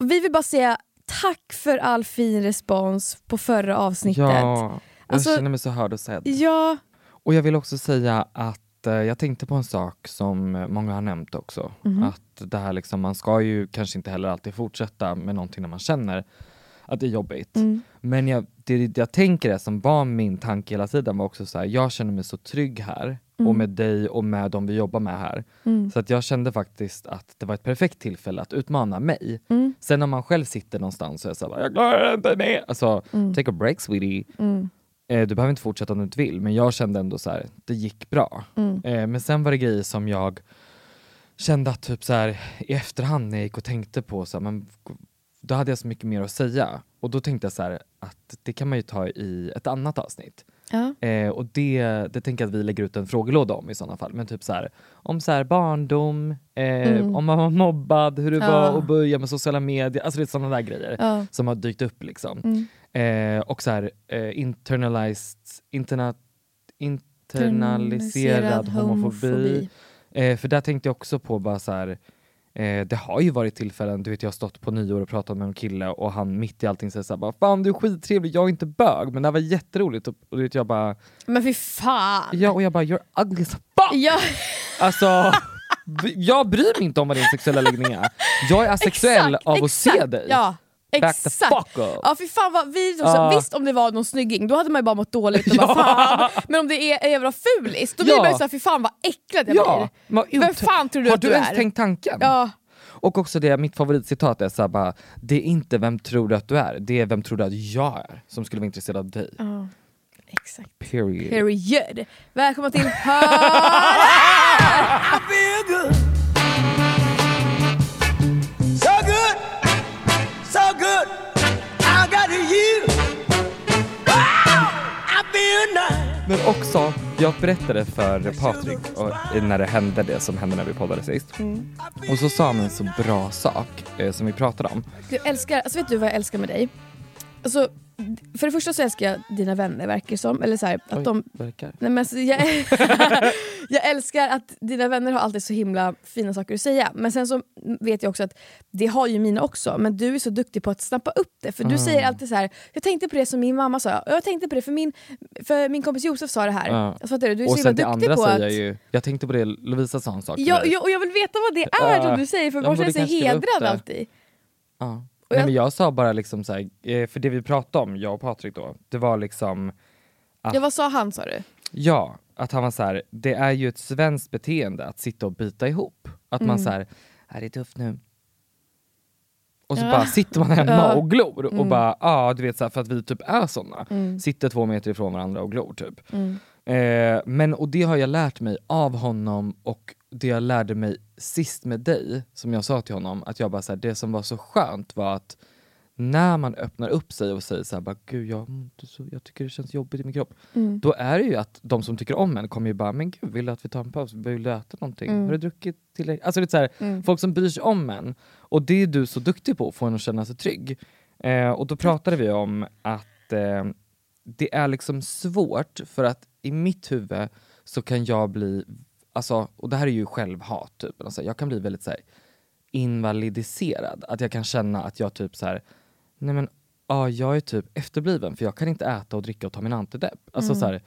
Vi vill bara säga tack för all fin respons på förra avsnittet. Ja, jag Alltså- känner mig så hörd och sedd. Ja, Och jag vill också säga att eh, jag tänkte på en sak som många har nämnt också. Mhm. Att det här liksom, man ska ju kanske inte heller alltid fortsätta med någonting när man känner att det är jobbigt. Mm. Men jag, det jag tänker är som var min tanke hela tiden var också så här, jag känner mig så trygg här och Mm. med dig och med de vi jobbar med här. Mm. Så att jag kände faktiskt att det var ett perfekt tillfälle att utmana mig. Mm. Sen när man själv sitter någonstans och är såhär, jag klarar inte mer. Alltså, Mm. take a break sweetie. Mm. Eh, du behöver inte fortsätta om du inte vill, men jag kände ändå så här, det gick bra. Mm. Eh, men sen var det grejer som jag kände att typ så här, i efterhand när jag gick och tänkte på, så här, men, då hade jag så mycket mer att säga. Och då tänkte jag så här, att det kan man ju ta i ett annat avsnitt. Ja. Eh, och det, det tänker jag att vi lägger ut en frågelåda om i sådana fall. Men typ så här, om så här barndom, eh, Mm. om man var mobbad, hur det Ja. var att börja med sociala medier, alltså det är sådana där grejer Ja. som har dykt upp liksom. Mm. Eh, och så här, eh, internalized, interna, internaliserad homofobi. Eh, för där tänkte jag också på bara så här, eh, det har ju varit tillfällen, du vet jag har stått på nyår och pratat med en kille och han mitt i allting säger såhär Fan du är skittrevlig, jag är inte bög men det här var jätteroligt och, och du vet jag bara Men fy fan! Ja och jag bara you're ugly as fuck! Ja. Alltså, jag bryr mig inte om vad din sexuella läggning är. Jag är asexuell Exakt, av att exakt. se dig. Ja, Back the exakt. fuck up. Ja fy fan vad vi också, Ja. Visst om det var någon snygging då hade man ju bara mått dåligt och Ja. bara fan. Men om det är en jävla fulis då blir Ja. man ju såhär fy fan vad äcklad jag Ja, blir. Vem fan tror du har att du du ens är? tänkt tanken? Ja. Och också det, mitt favoritcitat är så här bara, det är inte vem tror du att du är, det är vem tror du att jag är som skulle vara intresserad av dig. Ja, exakt. Period. Period. Välkomna till Hör! Men också, jag berättade för Patrik och, när det hände det som hände när vi poddade sist. Mm. Och så sa han en så bra sak eh, som vi pratade om. Jag älskar, alltså vet du vad jag älskar med dig? Alltså, för det första så älskar jag dina vänner verkar som. Eller så här, att Oj, de, verkar. nej men jag, jag älskar att dina vänner har alltid så himla fina saker att säga. Men sen så vet jag också att det har ju mina också. Men du är så duktig på att snappa upp det. För du Mm. säger alltid så här. jag tänkte på det som min mamma sa. Jag tänkte på det för min, för min kompis Josef sa det här. Ja. Alltså, fattar du? du är och så himla duktig andra på säger att... jag ju, jag tänkte på det Lovisa sa en sak Ja, dig. ja, och jag vill veta vad det är Ja. som du säger för Jag man borde känner skriva upp hedrad alltid. Ja. Och Nej, jag- men jag sa bara liksom så här, eh, för det vi pratade om, jag och Patrik då, det var liksom att, Ja, vad sa han sa du? ja, att han var så här, det är ju ett svenskt beteende att sitta och bita ihop. Att man Mm. så här, är det är tufft nu? Och så Ja. bara sitter man hemma Ja. och glor och Mm. bara, ja du vet så här, för att vi typ är såna. Mm. Sitter två meter ifrån varandra och glor typ. Eh, men och det har jag lärt mig av honom och det jag lärde mig sist med dig, som jag sa till honom, att jag bara så här, det som var så skönt var att när man öppnar upp sig och säger så här, bara, gud jag, så, jag tycker det känns jobbigt i min kropp. Mm. Då är det ju att de som tycker om en kommer ju bara, men gud vill du att vi tar en paus? Vill du äta någonting? Mm. Har du druckit tillräckligt? Alltså det är så här, Mm. folk som bryr sig om en. Och det är du så duktig på, att få en att känna sig trygg. Eh, och då pratade vi om att eh, det är liksom svårt för att i mitt huvud så kan jag bli, alltså, och det här är ju självhat, typ. Alltså, jag kan bli väldigt så här, invalidiserad. Att jag kan känna att jag typ så här, nej men ja, jag är typ efterbliven för jag kan inte äta och dricka och ta min antidepp. Alltså Mm. så här,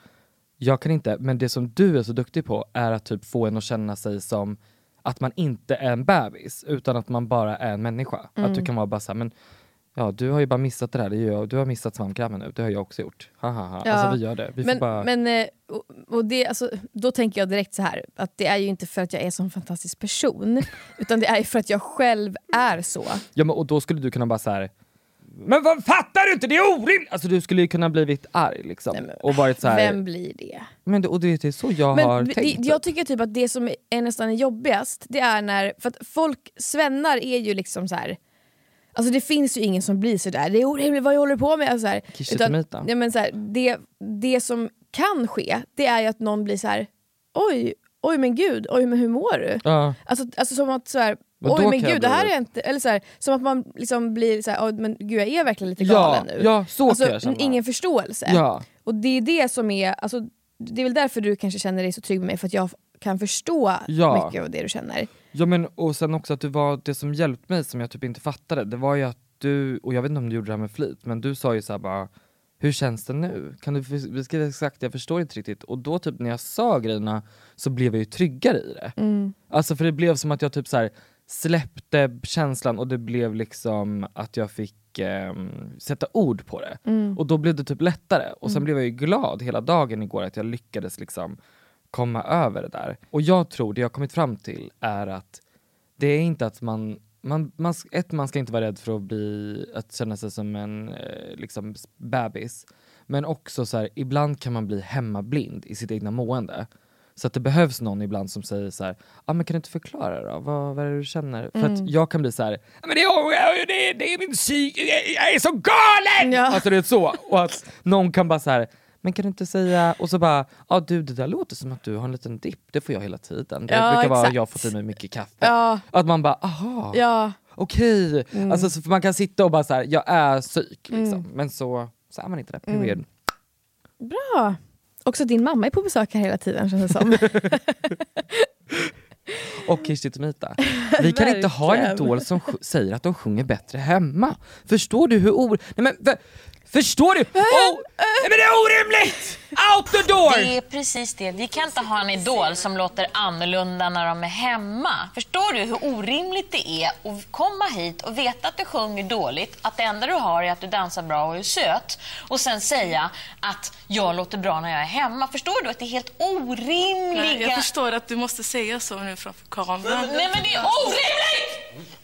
jag kan inte, men det som du är så duktig på är att typ få en att känna sig som att man inte är en bebis utan att man bara är en människa. Att du Mm. kan vara bara såhär, men ja du har ju bara missat det där, det jag, du har missat svampkrämen nu, det har jag också gjort. Ha, ha, ha. Ja. Alltså vi gör det. Vi Men, bara... men eh, och, det, alltså, då tänker jag direkt så här att det är ju inte för att jag är en sån fantastisk person utan det är ju för att jag själv är så. Ja, men, och då skulle du kunna bara så här. Men vad fattar du inte? Det är orimligt! Alltså du skulle ju kunna blivit arg liksom. Nej, men och varit så här, Vem blir det? Men det, och det, det är så jag har Men det, tänkt. jag tycker typ att det som är nästan jobbigast, det är när, för att folk, svennar är ju liksom så här. Alltså det finns ju ingen som blir sådär, det är orimligt, vad håller du på med? Alltså så här, Kishitomita. ja, men så här, det, det som kan ske, det är ju att någon blir så här: oj, oj men gud, oj men hur mår du? Ja. Alltså, alltså som att så här, oj men gud det här är inte, eller så här, som att man liksom blir så här, men gud jag är verkligen lite Ja, galen nu. ja, så alltså, kan jag känna. ingen förståelse. Ja. Och det är det som är, alltså, det är väl därför du kanske känner dig så trygg med mig, för att jag kan förstå Ja. mycket av det du känner. Ja men och sen också att du var, det som hjälpte mig som jag typ inte fattade, det var ju att du, och jag vet inte om du gjorde det här med flit, men du sa ju såhär bara hur känns det nu? Kan du bes- beskriva exakt? Jag förstår inte riktigt. Och då typ när jag sa grejerna så blev jag ju tryggare i det. Mm. Alltså för det blev som att jag typ så här släppte känslan och det blev liksom att jag fick ehm, sätta ord på det. Mm. Och då blev det typ lättare. Och sen Mm. blev jag ju glad hela dagen igår att jag lyckades liksom komma över det där. Och jag tror, det jag har kommit fram till är att det är inte att man, man, man ett, man ska inte vara rädd för att, bli, att känna sig som en eh, liksom bebis. Men också så här, ibland kan man bli hemmablind i sitt egna mående. Så att det behövs någon ibland som säger så här, ah, men kan du inte förklara då? Vad, vad är det du känner? För Mm. att jag kan bli så här, "Ah, men det är, det är, det är min psyk, jag är så galen! Ja. Alltså det är så. Och att någon kan bara så här, men kan du inte säga, och så bara, ja ah, du det där låter som att du har en liten dipp, det får jag hela tiden. Det Ja, brukar vara exakt. jag fått i mig mycket kaffe. Ja, Att man bara, aha, ja. okej. Mm. Alltså, man kan sitta och bara så här, jag är psyk liksom. Mm. Men så, så är man inte det, Mm. period. Bra. Också din mamma är på besök här hela tiden känns det som. Och Kirsti Tomita. Vi kan inte ha en idol som säger att de sjunger bättre hemma. Förstår du hur or... Nej men, förstår du? Oh, nej men det är orimligt! Out the door! Det är precis det. Vi kan inte ha en idol som låter annorlunda när de är hemma. Förstår du hur orimligt det är att komma hit och veta att du sjunger dåligt, att det enda du har är att du dansar bra och är söt och sen säga att jag låter bra när jag är hemma. Förstår du att det är helt orimliga... Nej, jag förstår att du måste säga så nu framför kameran. Nej men det är orimligt!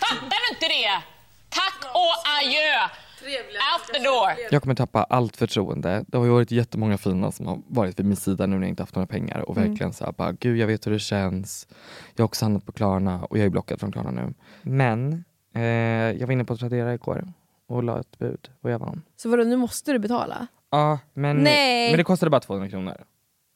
Fattar du inte det? Tack och adjö! Out the door! Jag kommer tappa allt förtroende. Det har ju varit jättemånga fina som har varit vid min sida nu när jag inte haft några pengar och Mm. verkligen såhär bara, gud jag vet hur det känns. Jag har också handlat på Klarna och jag är blockad från Klarna nu. Men eh, jag var inne på Tradera igår och la ett bud och jag vann. Så vadå, nu måste du betala? Ja, men, Nej. men det kostade bara 200 kronor.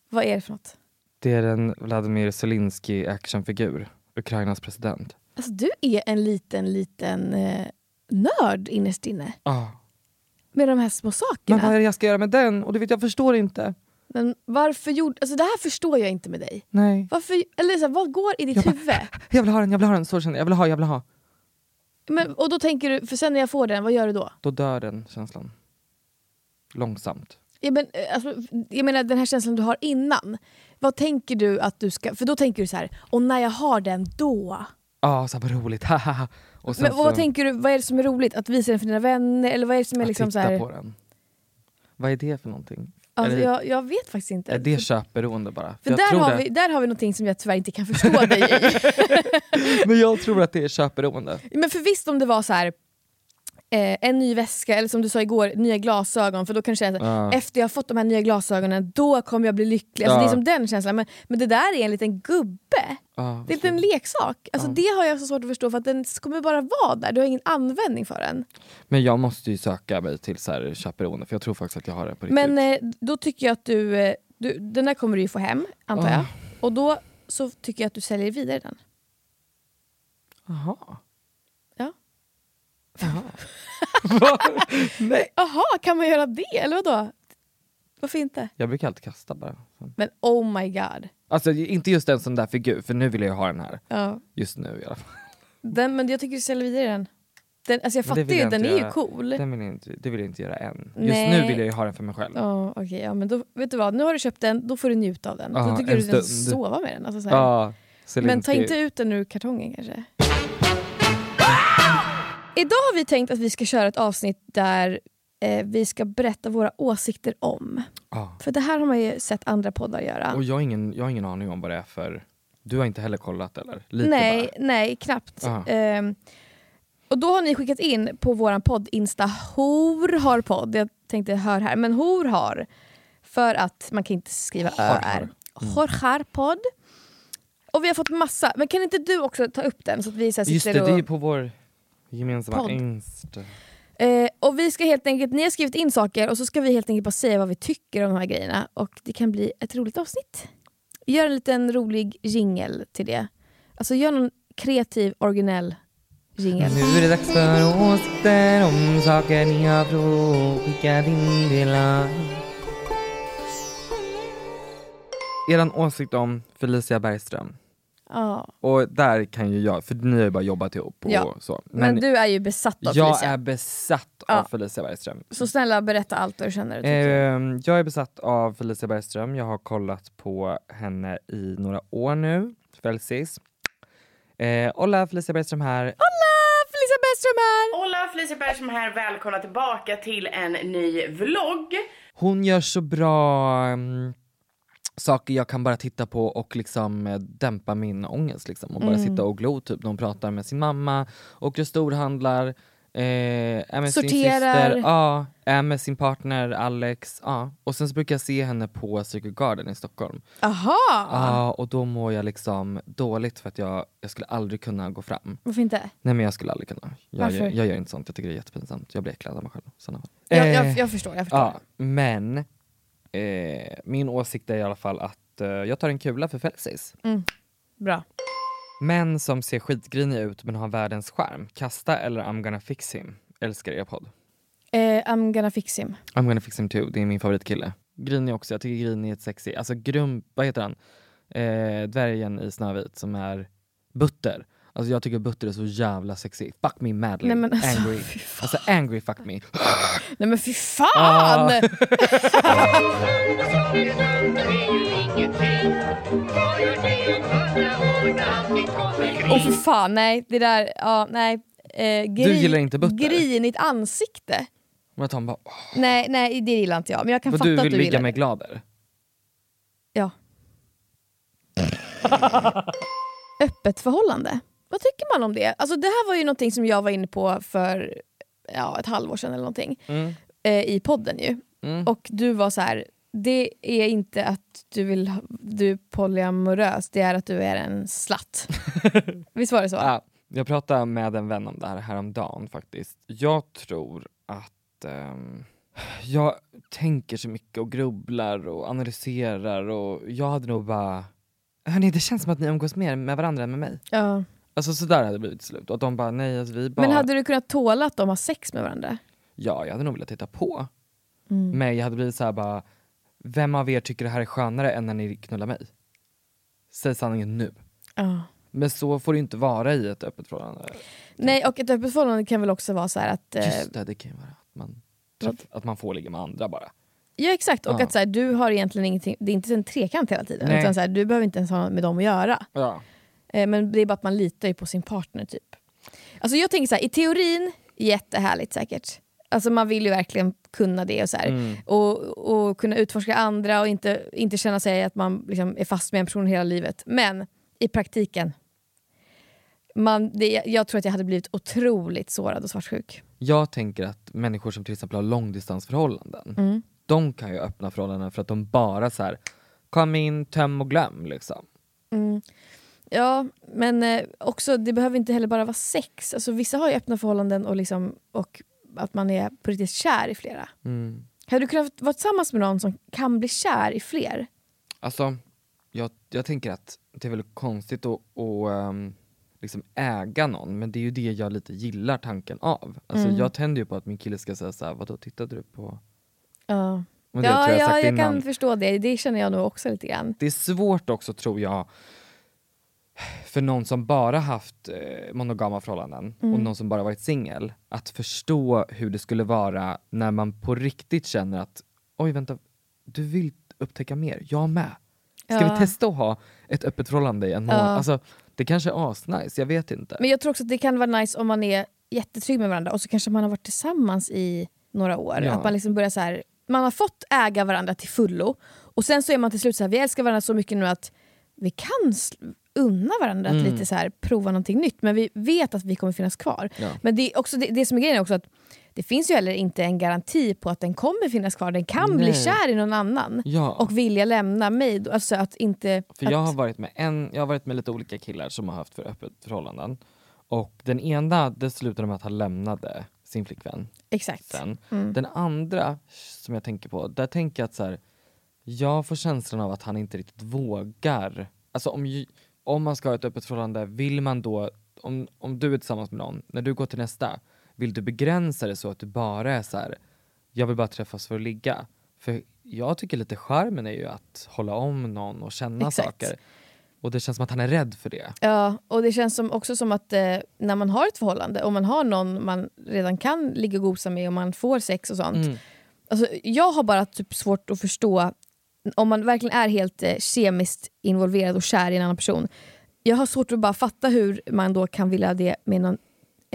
Vad är det för något? Det är en Vladimir Zelensky actionfigur, Ukrainas president. Alltså du är en liten, liten eh, nörd innerst inne. Ah. Med de här små Men sakerna. vad är det jag ska göra med den? Och du vet, jag förstår inte. Men varför gjorde... Alltså det här förstår jag inte med dig. Nej. Varför, eller så här, vad går i ditt Jag bara- huvud? Jag vill ha den, jag vill ha den, så känner jag. Jag vill ha, jag vill ha. Men, och då tänker du, för sen när jag får den, vad gör du då? Då dör den känslan. Långsamt. Ja, men, eh, alltså, jag menar den här känslan du har innan. Vad tänker du att du ska... För då tänker du så här, och när jag har den då. Ja, så här, vad roligt, Men vad så, tänker du, vad är det som är roligt? Att visa den för dina vänner? Eller vad är det som är att liksom så titta här... på den. Vad är det för någonting? Alltså, det, jag, jag vet faktiskt inte. är det köpberoende bara? för där har, det. vi, där har vi någonting som jag tyvärr inte kan förstå dig i. Men jag tror att det är köpberoende. Men för visst om det var så här eh, en ny väska eller som du sa igår, nya glasögon. För då kan du känna att Ja. efter jag fått de här nya glasögonen, då kommer jag bli lycklig. Alltså, Ja. Det är som den känslan. Men, men det där är en liten gubbe. Ja, Det är en liten leksak. Alltså, Det har jag så svårt att förstå för att den kommer bara vara där. Du har ingen användning för den. Men jag måste ju söka mig till så här chaperoner för jag tror faktiskt att jag har det på riktigt. Men eh, då tycker jag att du, eh, du, den där kommer du ju få hem, antar Ja. jag. Och då så tycker jag att du säljer vidare den. Jaha. Nej. Jaha, kan man göra det? Eller vadå? Varför inte? Jag brukar alltid kasta bara. Men oh my god. Alltså inte just en sån där figur, för nu vill jag ha den här. Ja. Just nu i alla fall. Den, men jag tycker du säljer vidare den. den alltså jag fattar ju, den är ju cool. Den vill jag inte, det vill jag inte göra än. Just Nej. nu vill jag ju ha den för mig själv. Ja, okej, ja, men då, vet du vad, nu har du köpt den, då får du njuta av den. Ja, då tycker jag du ska sova med den. Alltså, så. Ja, men ta inte ut den ur kartongen kanske. Idag har vi tänkt att vi ska köra ett avsnitt där eh, vi ska berätta våra åsikter om. Ja. För det här har man ju sett andra poddar göra. Och jag har, ingen, jag har ingen aning om vad det är för... Du har inte heller kollat eller? Lite nej, bara? nej, knappt. Aha. Ehm, och då har ni skickat in på vår podd Insta, Hor har podd. Jag tänkte hör här, men Hor har. För att man kan inte skriva ö-r. Hor har podd. Och vi har fått massa, men kan inte du också ta upp den så att vi så Just det, det är och... på vår gemensamma Podd. Insta. Eh, och vi ska helt enkelt, ni har skrivit in saker och så ska vi helt enkelt bara säga vad vi tycker om de här grejerna. Och det kan bli ett roligt avsnitt. Gör en liten rolig jingel till det. Alltså gör någon kreativ, originell jingel. Nu är det dags för åsikter om saker ni har frågat. Skicka din del Eran åsikt om Felicia Bergström. Ja. Och där kan ju jag, för ni har ju bara jobbat ihop och Ja. så. Men, du är ju besatt av jag Felicia. är besatt av Felicia Bergström. Så snälla berätta allt vad du känner. Ehm, jag är besatt av Felicia Bergström, jag har kollat på henne i några år nu, Felsis. Eh, Hola Felicia Bergström här. Hola! Felicia Bergström här! Hola, Felicia Bergström här. Välkomna tillbaka till en ny vlogg. Hon gör så bra mm, saker jag kan bara titta på och liksom eh, dämpa min ångest liksom. och bara Mm. sitta och glo typ när hon pratar med sin mamma, åker och storhandlar, eh, är med sin Sorterar. syster, ja, är med sin partner Alex. Ja. Och sen så brukar jag se henne på Circle Garden i Stockholm. Aha! Ja, och då mår jag liksom dåligt för att jag, jag skulle aldrig kunna gå fram. Varför inte? Nej men jag skulle aldrig kunna. Jag, Varför? jag, jag gör inte sånt, jag tycker det är jättepinsamt. Jag blir äcklad av mig själv. sådana fall. Jag, Eh, jag, jag förstår, jag förstår. Ja, men eh, min åsikt är i alla fall att eh, jag tar en kula för Felsis. Mm. Bra. Män som ser skitgriniga ut men har världens charm, kasta eller I'm gonna fix him. Älskar er podd. Eh, I'm gonna fix him. I'm gonna fix him too, det är min favoritkille. Grinig också, jag tycker Grinig är ett sexy, alltså Grum, vad heter han? Eh, dvärgen i Snövit som är Butter. Alltså jag tycker Butter är så jävla sexy. Fuck me madly, Nej, men alltså, angry. Alltså angry fuck me. Nej men fy fan! Ah. Åh för fan, nej. Det där, ja nej. Eh, gri, gillar inte butter? Grinigt ansikte. Men att han bara, åh, Nej, nej det gillar inte jag. Men jag kan vad fatta du att vill du ligga gillar med glader? Ja. Öppet förhållande. Vad tycker man om det? Alltså det här var ju någonting som jag var inne på för ja, ett halvår sedan eller någonting. Mm. Eh, I podden ju. Mm. Och du var så här. det är inte att du vill du är polyamorös, det är att du är en slatt. Visst var det så? Ja, jag pratade med en vän om det här häromdagen faktiskt. Jag tror att ehm, jag tänker så mycket och grubblar och analyserar och jag hade nog bara Hörni, det känns som att ni umgås mer med varandra än med mig. Ja. Alltså sådär hade det blivit till slut. Och att de bara, nej alltså vi bara... Men hade du kunnat tåla att de har sex med varandra? Ja, jag hade nog velat titta på. Mm. Men jag hade blivit så här bara, vem av er tycker det här är skönare än när ni knullar mig? Säg sanningen nu. Ja. Men så får det inte vara i ett öppet förhållande. Nej, och ett öppet förhållande kan väl också vara så här att... eh, Just det, det kan ju vara att man, träff, att man får ligga med andra bara. Ja exakt, och Ja. att så här, du har egentligen ingenting, det är inte en trekant hela tiden. Nej. Utan så här, du behöver inte ens ha med dem att göra. Ja. Eh, men det är bara att man litar ju på sin partner typ. Alltså jag tänker så här, i teorin, jättehärligt säkert. Alltså man vill ju verkligen kunna det och så. Mm. Och, och kunna utforska andra och inte, inte känna sig att man liksom är fast med en person hela livet. Men i praktiken, man, det, jag tror att jag hade blivit otroligt sårad och svartsjuk. Jag tänker att människor som till exempel har långdistansförhållanden, Mm. de kan ju öppna förhållanden för att de bara så här kom in, töm och glöm liksom. Mm. Ja, men eh, också det behöver inte heller bara vara sex. Alltså, vissa har ju öppna förhållanden och, liksom, och att man är på riktigt kär i flera. Mm. Hade du kunnat vara tillsammans med någon som kan bli kär i fler? Alltså, jag, jag tänker att det är väl konstigt att, att ehm, liksom äga någon, men det är ju det jag lite gillar tanken av. Alltså, Mm. Jag tänder ju på att min kille ska säga såhär, vadå tittade du på? Ja, det ja, jag jag innan. kan förstå det. Det känner jag nog också lite grann. Det är svårt också tror jag, för någon som bara haft eh, monogama förhållanden och Mm. någon som bara varit singel, att förstå hur det skulle vara när man på riktigt känner att oj vänta, du vill upptäcka mer, jag med. Ska Ja. vi testa att ha ett öppet förhållande i en månad? Ja. Alltså, det kanske är asnice, jag vet inte. Men jag tror också att det kan vara nice om man är jättetrygg med varandra och så kanske man har varit tillsammans i några år. Ja. Att man liksom börjar så här, man har fått äga varandra till fullo och sen så är man till slut så här, vi älskar varandra så mycket nu att vi kan unna varandra att Mm. lite så här, prova någonting nytt men vi vet att vi kommer finnas kvar. Ja. Men det, är också, det, det som är grejen är också att det finns ju heller inte en garanti på att den kommer finnas kvar. Den kan bli Nej. kär i någon annan Ja. och vilja lämna mig. Alltså att inte... För att, jag har varit med en, jag har varit med lite olika killar som har haft för öppet förhållanden. Och den ena, det slutade med att han lämnade sin flickvän. Exakt. Mm. Den andra som jag tänker på, där tänker jag att så här, jag får känslan av att han inte riktigt vågar. Alltså om, om man ska ha ett öppet förhållande, vill man då, om, om du är tillsammans med någon, när du går till nästa, vill du begränsa det så att du bara är så här, jag vill bara träffas för att ligga? För jag tycker lite charmen är ju att hålla om någon och känna Exakt. saker. Och det känns som att han är rädd för det. Ja, och det känns som, också som att eh, när man har ett förhållande och man har någon man redan kan ligga och gosa med och man får sex och sånt. Mm. Alltså, jag har bara typ svårt att förstå om man verkligen är helt eh, kemiskt involverad och kär i en annan person. Jag har svårt att bara fatta hur man då kan vilja det med, någon,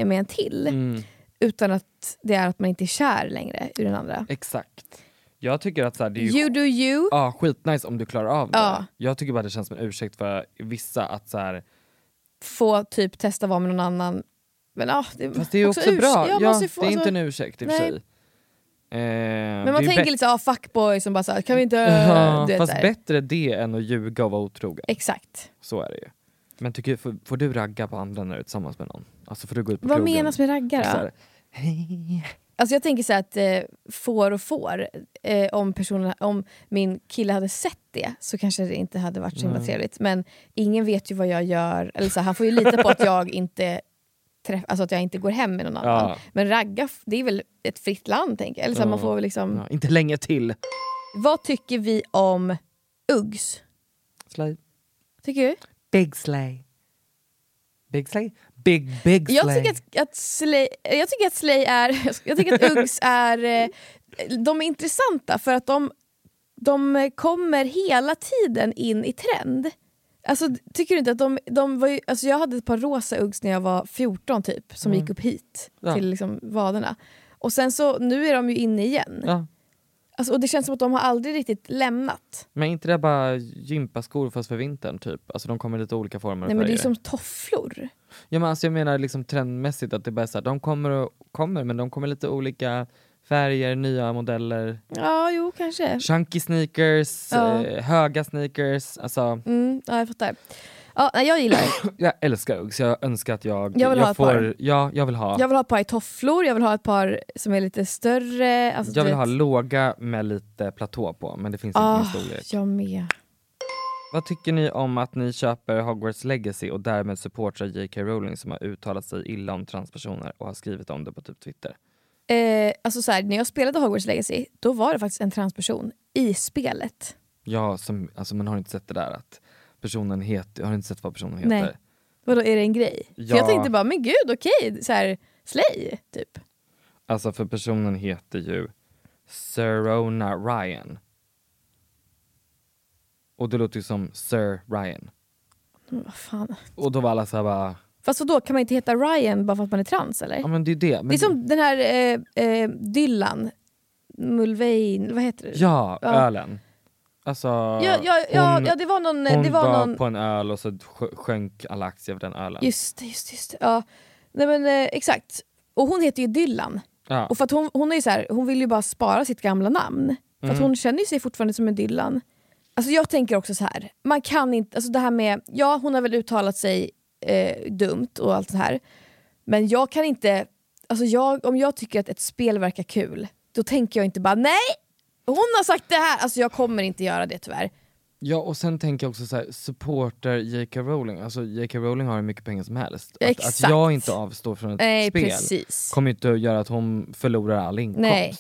med en till Mm. utan att det är att man inte är kär längre i den andra. Exakt. Jag tycker att så här, det är ju You do you. Ja, skitnice om du klarar av det. Ja. Jag tycker bara det känns som en ursäkt för vissa att så här, Få typ testa vara med någon annan. Men, ja, det, fast det är ju också, urs- bra. ja, Ja, få- det är inte alltså- en ursäkt i och för sig. Eh, Men man tänker lite såhär, ah, fuckboy som bara såhär, kan vi inte... Ja, du vet, fast här. bättre det än att ljuga och vara otrogen. Exakt. Så är det ju. Men tycker, får, får du ragga på andra när du är tillsammans med någon? Alltså får du gå ut på Vad krogen? menas med ragga då? Hej. Alltså jag tänker så att eh, får och får, eh, om, personen, om min kille hade sett det så kanske det inte hade varit så himla trevligt. Men ingen vet ju vad jag gör, eller så här, han får ju lita på att jag inte träff, alltså att jag inte går hem med någon annan. Ja. Men ragga, det är väl ett fritt land tänker jag. Eller så här, man får liksom, Ja, inte länge till. Vad tycker vi om Uggs? Slay. Tycker du? Big slay. Big slay? Big big slay. Jag tycker att, att, Slay, jag tycker att Slay är, jag tycker att Uggs är, eh, de är intressanta för att de, de kommer hela tiden in i trend. Alltså, tycker du inte att de, de var ju, alltså jag hade ett par rosa Uggs när jag var 14 typ, som Mm. gick upp hit Ja. till liksom vaderna. Och sen så, nu är de ju inne igen. Ja. Alltså, och det känns som att de har aldrig riktigt lämnat. Men inte det bara gympaskor fast för vintern typ? Alltså de kommer i lite olika former Nej, men det är som tofflor. Ja men alltså jag menar liksom trendmässigt att det bara är så här, de kommer och kommer men de kommer lite olika färger, nya modeller. Ja, jo kanske. Chunky sneakers, Ja. eh, höga sneakers, alltså Mm, ja, jag fattar. Ja, nej, jag gillar jag älskar Uggs, jag önskar att jag, Jag vill ha ett får, par. Ja, jag vill ha. Jag vill ha ett par i tofflor, jag vill ha ett par som är lite större. Alltså, jag vill ha vet. låga med lite platå på men det finns inte Ah, min storlek. jag med. Vad tycker ni om att ni köper Hogwarts Legacy och därmed supportar J.K. Rowling som har uttalat sig illa om transpersoner och har skrivit om det på typ Twitter? Eh, alltså så här, när jag spelade Hogwarts Legacy, då var det faktiskt en transperson i spelet. Ja, som, alltså man har inte sett det där att personen heter, har inte sett vad personen heter? Nej. Vadå, är det en grej? För Ja. jag tänkte bara, men gud okej, så här, slay, typ. Alltså för personen heter ju Sirona Ryan. Och det låter ju som Sir Ryan. Men Vad fan. Och då var alla såhär bara, Fast då kan man inte heta Ryan bara för att man är trans eller? ja men det är det. Men det är som den här eh, eh, Dylan, Mulvein, vad heter det? Ja, Ja. ölen. Alltså, Ja, ja, ja, hon, ja det var någon... hon det var, var, någon på en öl och så sjö- sjönk alla aktier av den ölen. Just det, just just. Ja. Nej men eh, exakt. Och hon heter ju Dylan. Ja. Och för att hon, hon, är så här, hon vill ju bara spara sitt gamla namn. För att Mm. hon känner sig fortfarande som en Dylan. Alltså jag tänker också så här. man kan inte, alltså det här med, ja hon har väl uttalat sig eh, dumt och allt så här. Men jag kan inte, alltså jag, om jag tycker att ett spel verkar kul, då tänker jag inte bara nej, hon har sagt det här. Alltså jag kommer inte göra det tyvärr. Ja och sen tänker jag också så här, supporter J.K. Rowling, alltså J.K. Rowling har hur mycket pengar som helst. Att, att jag inte avstår från ett Nej, spel precis. kommer inte att göra att hon förlorar all inkomst. Nej.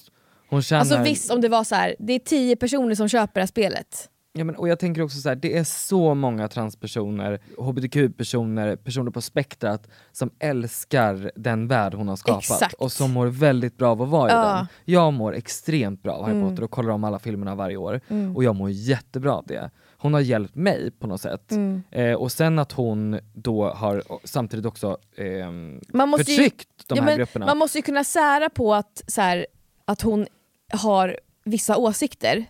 Hon tjänar... Alltså visst om det var så här, det är tio personer som köper det här spelet. Ja, men, och jag tänker också så här, det är så många transpersoner, hbtq-personer, personer på spektrat som älskar den värld hon har skapat Exakt. och som mår väldigt bra av att vara i Ja. den. Jag mår extremt bra av Harry Mm. Potter och kollar om alla filmerna varje år Mm. och jag mår jättebra av det. Hon har hjälpt mig på något sätt. Mm. Eh, och sen att hon då har samtidigt också ehm, Man måste ju- förtryckt de ja, här men grupperna. Man måste ju kunna sära på att, så här, att hon har vissa åsikter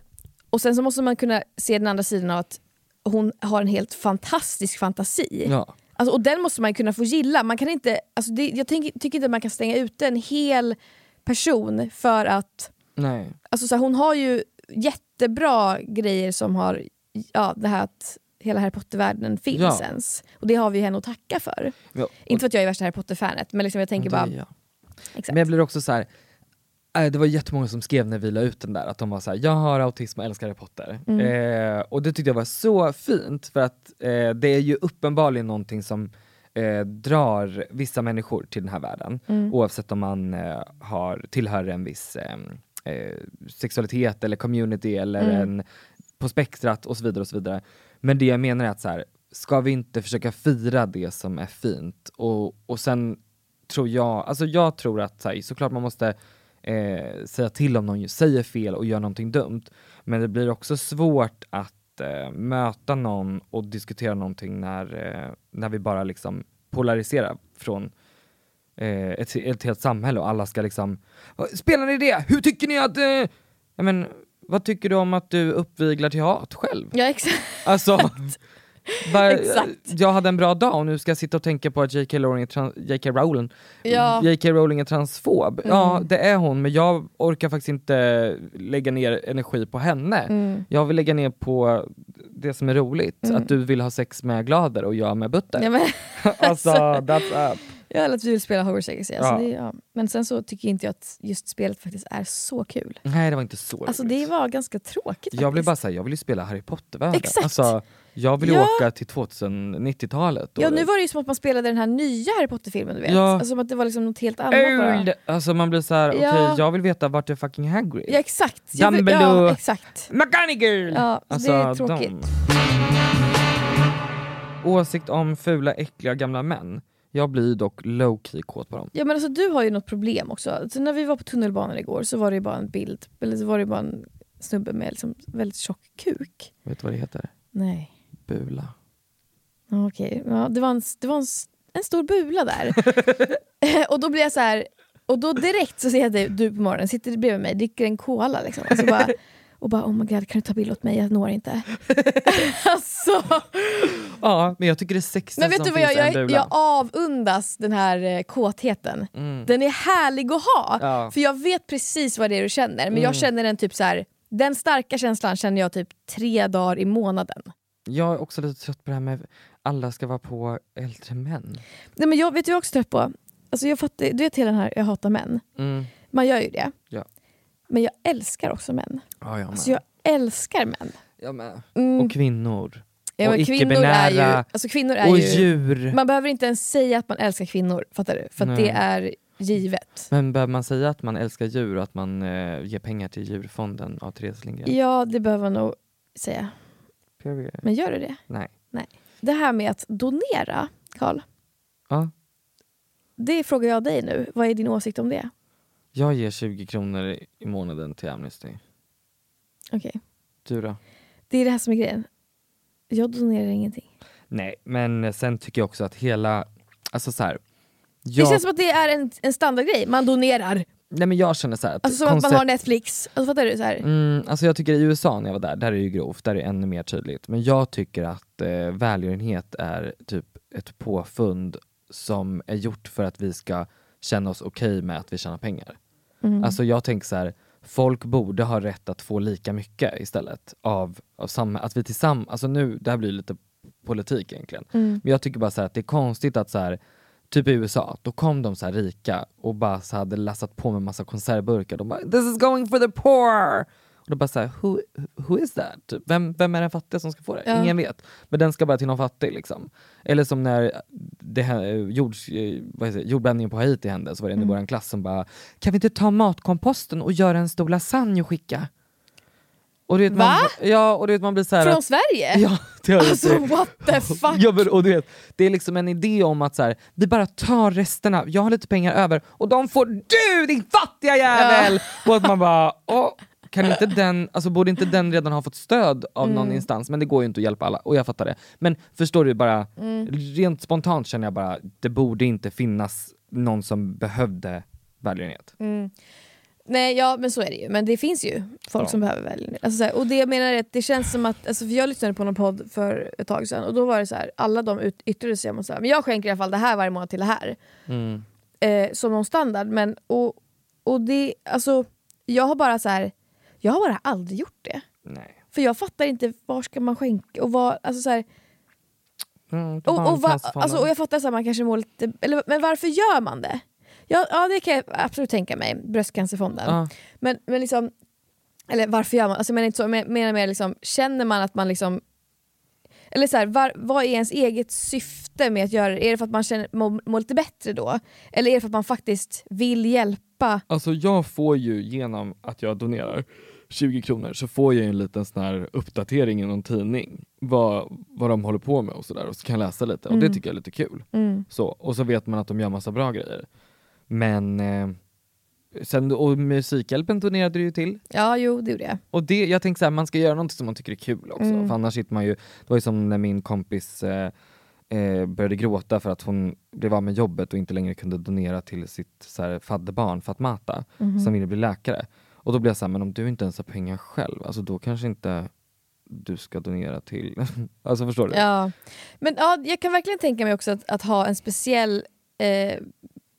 och sen så måste man kunna se den andra sidan av att hon har en helt fantastisk fantasi. Ja. Alltså, och den måste man kunna få gilla. Man kan inte, alltså det, jag tänker, tycker inte att man kan stänga ute en hel person för att Nej. Alltså så här, hon har ju jättebra grejer som har, ja det här att hela Harry Potter-världen finns Ja. ens. Och det har vi henne att tacka för. Ja, och- Inte för att jag är värsta Harry Potter-fanet, men liksom jag tänker Det bara... Exakt. Men jag blir också så här. Äh, det var jättemånga som skrev när vi la ut den där att de var så här: jag har autism och älskar Harry Potter. Mm. Eh, och det tyckte jag var så fint för att eh, det är ju uppenbarligen någonting som eh, drar vissa människor till den här världen. Mm. Oavsett om man eh, har, tillhör en viss eh, eh, sexualitet eller community eller Mm. en på spektrat och så vidare och så vidare. Men det jag menar är att så här, ska vi inte försöka fira det som är fint? Och, och sen tror jag, alltså jag tror att så här, såklart man måste eh, säga till om någon säger fel och gör någonting dumt. Men det blir också svårt att eh, möta någon och diskutera någonting när, eh, när vi bara liksom polariserar från eh, ett, ett helt samhälle och alla ska liksom "Vad- Spelar ni det? Hur tycker ni att... Eh? Ja, men, vad tycker du om att du uppviglar till hat själv? Ja exakt. Alltså, bara, Exakt. jag hade en bra dag och nu ska jag sitta och tänka på att J.K. Rowling är, trans, J.K. Rowling, Ja. J.K. Rowling är transfob. Ja, Mm. det är hon, men jag orkar faktiskt inte lägga ner energi på henne. Mm. Jag vill lägga ner på det som är roligt, Mm. att du vill ha sex med Glader och jag med Butter. Ja, men, alltså, that's up. jag vill att vi vill spela Hogwarts Legacy. Alltså, Ja. det, ja. Men sen så tycker inte jag att just spelet faktiskt är så kul. Nej, det var inte så Alltså roligt. det var ganska tråkigt Jag blev faktiskt. bara säga, jag vill ju spela Harry Potter-världen. Exakt. Alltså, jag vill ju Ja. åka till 2090-talet. Ja nu var det ju som att man spelade den här nya Harry Potter-filmen du vet. Ja. Alltså som att det var liksom något helt annat bara. Old! Alltså man blir så här, okej Ja. jag vill veta vart är fucking Hagrid? Ja exakt. Dumbledore. Ja, exakt. McGonagall! Ja, så det är tråkigt. de. Åsikt om fula, äckliga gamla män. Jag blir dock low-key kåt på dem. Ja men alltså du har ju något problem också. Så när vi var på tunnelbanan igår så var det ju bara en bild, eller så var det bara en snubbe med liksom väldigt tjock kuk. Vet du vad det heter? Nej. Bula. Okej, ja, det var, en, det var en, en stor bula där. och då blir jag så här, och då direkt så ser jag dig, du på morgonen, sitter bredvid mig, dricker en cola liksom. Alltså bara, och bara oh my god, kan du ta bild åt mig? Jag når inte. alltså, Ja, men jag tycker det sexigaste men vet du vad jag, är jag, jag avundas den här eh, kåtheten. Mm. Den är härlig att ha. Ja. För jag vet precis vad det är du känner, men Mm. jag känner den typ så här. Den starka känslan känner jag typ tre dagar i månaden. Jag är också lite trött på det här med alla ska vara på äldre män. Nej, men jag vet jag också trött på? Alltså jag fattar, du vet hela den här jag hatar män. Mm. Man gör ju det. Ja. Men jag älskar också män. Ja, jag. Alltså jag älskar män. Jag med. Mm. Och kvinnor. Ja, och icke-binära. alltså kvinnor är och ju, djur. Man behöver inte ens säga att man älskar kvinnor, fattar du? För det är givet. Men behöver man säga att man älskar djur och att man eh, ger pengar till djurfonden av Therese Lindgren? Ja, det behöver man nog säga. Period. Men gör du det? Nej. Nej. Det här med att donera, Karl. Ja. Det frågar jag dig nu. Vad är din åsikt om det? Jag ger 20 kronor i- månaden till Amnesty. Okej. Du då? Det är det här som är grejen. Jag donerar ingenting. Nej, men sen tycker jag också att hela, alltså så här, Det jag, känns som att det är en, en standardgrej. Man donerar. Nej men jag känner så här, att Alltså som att man koncept- har Netflix. Alltså fattar du? Så här. Mm, alltså jag tycker i USA när jag var där, där är det ju grovt, där är det ännu mer tydligt. Men jag tycker att eh, välgörenhet är typ ett påfund som är gjort för att vi ska känna oss okej med att vi tjänar pengar. Mm. Alltså jag tänker så här, folk borde ha rätt att få lika mycket istället av, av samma, att vi tillsammans, alltså nu, det här blir lite politik egentligen. Mm. Men jag tycker bara så här att det är konstigt att så här, typ i USA, då kom de så här rika och bara så hade lassat på med massa konservburkar. De bara “this is going for the poor” och då bara så här, who, who is that? Typ, Vem, vem är den fattiga som ska få det? Ja. Ingen vet. Men den ska bara till någon fattig liksom. Eller som när det här, jords, eh, vad heter jordbävningen på Haiti hände så var det en i Mm. vår klass som bara “kan vi inte ta matkomposten och göra en stor lasagne och skicka?” Och vet, man, Va? Ja, och vet, man blir så här, Från Sverige? Ja, det har Alltså sett. what the fuck? Ja, men, och du vet, det är liksom en idé om att så här, vi bara tar resterna, jag har lite pengar över och de får du din fattiga jävel! Och att man bara, åh, kan inte den, alltså, borde inte den redan ha fått stöd av någon Mm. instans? Men det går ju inte att hjälpa alla, och jag fattar det. Men förstår du, bara Mm. rent spontant känner jag bara, det borde inte finnas någon som behövde välgörenhet. Mm. Nej, ja men så är det ju. Men det finns ju folk Ja. som behöver välgörenhet. Alltså, här, och det jag menar är att det känns som att, alltså, för jag lyssnade på någon podd för ett tag sedan och då var det så här, alla de ut, yttrade sig om att jag skänker i alla fall det här varje månad till det här. Mm. Eh, som någon standard. Men, och, och det, alltså, jag har bara så här, jag har bara aldrig gjort det. Nej. För jag fattar inte var ska man skänka och vad, alltså så här, Mm, och, och, va, alltså, och jag fattar att man kanske mår lite, eller, men varför gör man det? Ja, ja det kan jag absolut tänka mig, bröstcancerfonden. Ja. Men, men liksom, eller varför gör man? Alltså, jag menar inte så, jag menar mer liksom, känner man att man liksom eller så här, var, vad är ens eget syfte med att göra det? Är det för att man känner, mår, mår lite bättre då? Eller är det för att man faktiskt vill hjälpa? Alltså jag får ju genom att jag donerar 20 kronor så får jag ju en liten sån här uppdatering i någon tidning vad, vad de håller på med och sådär och så kan jag läsa lite och det Mm. tycker jag är lite kul. Mm. Så, och så vet man att de gör massa bra grejer. Men eh, sen, och Musikhjälpen donerade du ju till Ja, jo det gjorde jag. och det, jag tänker så här, man ska göra något som man tycker är kul också, Mm. för annars sitter man ju, det var ju som när min kompis eh, eh, började gråta för att hon blev av med jobbet och inte längre kunde donera till sitt så här, fadderbarn Fatmata, Mhm. som ville bli läkare. Och då blev jag såhär, men om du inte ens har pengar själv, alltså då kanske inte du ska donera till, alltså förstår du? Ja. Men ja, jag kan verkligen tänka mig också att, att ha en speciell eh,